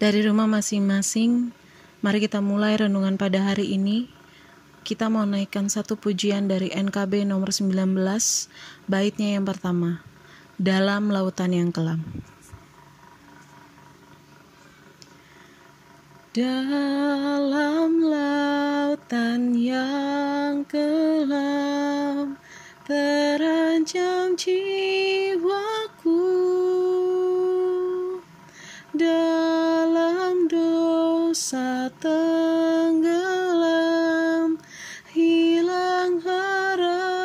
Dari rumah masing-masing, mari kita mulai renungan pada hari ini. Kita mau naikkan satu pujian dari NKB nomor 19, baitnya yang pertama, Dalam Lautan yang Kelam. Dalam lautan yang kelam terancam jiwaku dosa tenggelam hilang harapanku.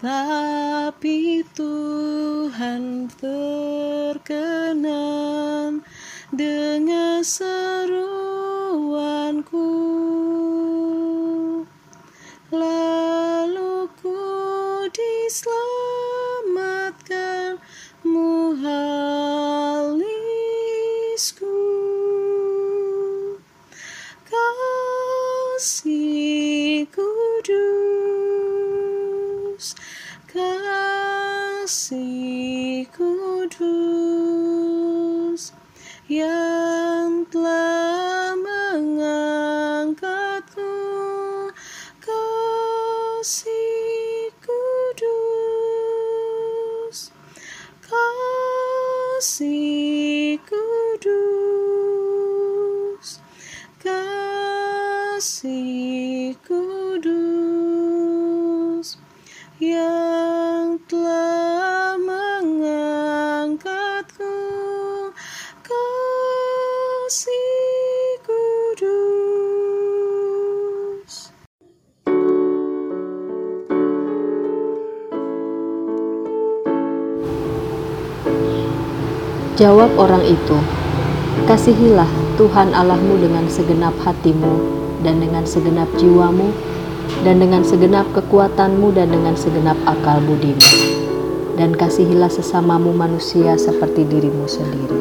Tapi Tuhan terkenan dengan seruanku muhalisku kasih kudus kasih kudus yang telah kasih kudus yang telah mengangkatku. Kasih kudus. Jawab orang itu, Kasihilah Tuhan Allahmu dengan segenap hatimu dan dengan segenap jiwamu dan dengan segenap kekuatanmu dan dengan segenap akal budimu. Dan kasihilah sesamamu manusia seperti dirimu sendiri.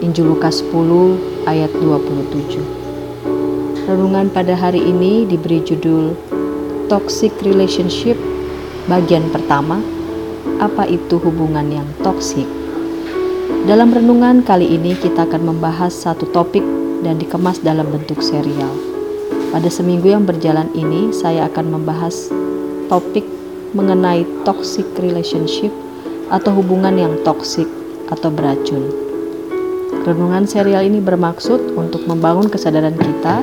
Injil Lukas 10 ayat 27 Renungan pada hari ini diberi judul Toxic Relationship bagian pertama Apa itu hubungan yang toksik? Dalam renungan kali ini kita akan membahas satu topik dan dikemas dalam bentuk serial. Pada seminggu yang berjalan ini saya akan membahas topik mengenai toxic relationship atau hubungan yang toksik atau beracun. Renungan serial ini bermaksud untuk membangun kesadaran kita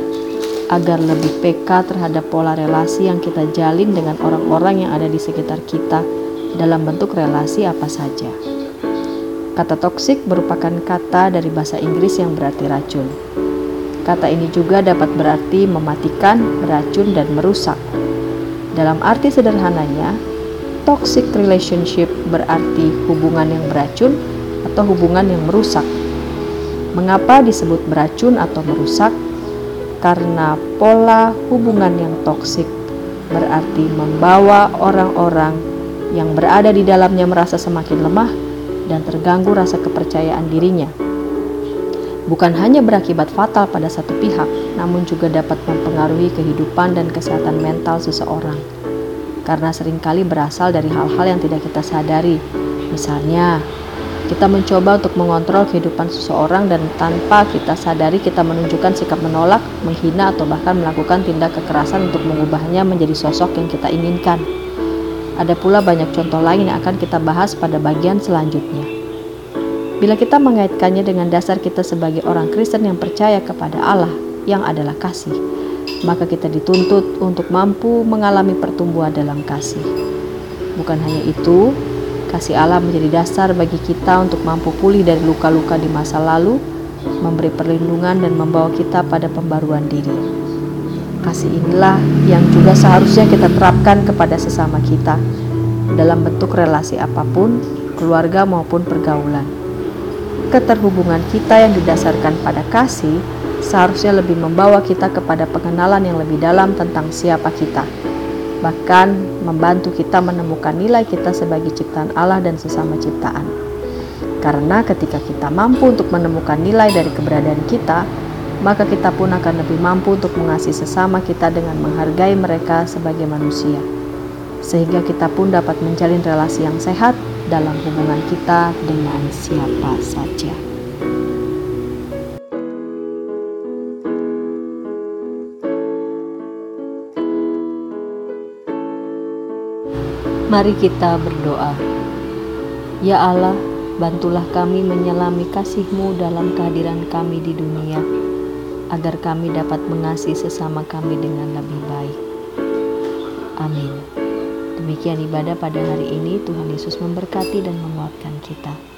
agar lebih peka terhadap pola relasi yang kita jalin dengan orang-orang yang ada di sekitar kita dalam bentuk relasi apa saja. Kata toksik merupakan kata dari bahasa Inggris yang berarti racun. Kata ini juga dapat berarti mematikan, beracun, dan merusak. Dalam arti sederhananya, toxic relationship berarti hubungan yang beracun atau hubungan yang merusak. Mengapa disebut beracun atau merusak? Karena pola hubungan yang toksik berarti membawa orang-orang yang berada di dalamnya merasa semakin lemah dan terganggu rasa kepercayaan dirinya. Bukan hanya berakibat fatal pada satu pihak, namun juga dapat mempengaruhi kehidupan dan kesehatan mental seseorang. Karena sering kali berasal dari hal-hal yang tidak kita sadari. Misalnya, kita mencoba untuk mengontrol kehidupan seseorang dan tanpa kita sadari kita menunjukkan sikap menolak, menghina atau bahkan melakukan tindak kekerasan untuk mengubahnya menjadi sosok yang kita inginkan. Ada pula banyak contoh lain yang akan kita bahas pada bagian selanjutnya. Bila kita mengaitkannya dengan dasar kita sebagai orang Kristen yang percaya kepada Allah yang adalah kasih, maka kita dituntut untuk mampu mengalami pertumbuhan dalam kasih. Bukan hanya itu, kasih Allah menjadi dasar bagi kita untuk mampu pulih dari luka-luka di masa lalu, memberi perlindungan dan membawa kita pada pembaruan diri. Kasih inilah yang juga seharusnya kita terapkan kepada sesama kita dalam bentuk relasi apa pun, keluarga maupun pergaulan. Keterhubungan kita yang didasarkan pada kasih seharusnya lebih membawa kita kepada pengenalan yang lebih dalam tentang siapa kita, bahkan membantu kita menemukan nilai kita sebagai ciptaan Allah dan sesama ciptaan. Karena ketika kita mampu untuk menemukan nilai dari keberadaan kita, maka kita pun akan lebih mampu untuk mengasihi sesama kita dengan menghargai mereka sebagai manusia. Sehingga kita pun dapat menjalin relasi yang sehat dalam hubungan kita dengan siapa saja. Mari kita berdoa. Ya Allah, bantulah kami menyelami kasih-Mu dalam kehadiran kami di dunia, agar kami dapat mengasihi sesama kami dengan lebih baik. Amin. Demikian ibadah pada hari ini, Tuhan Yesus memberkati dan menguatkan kita.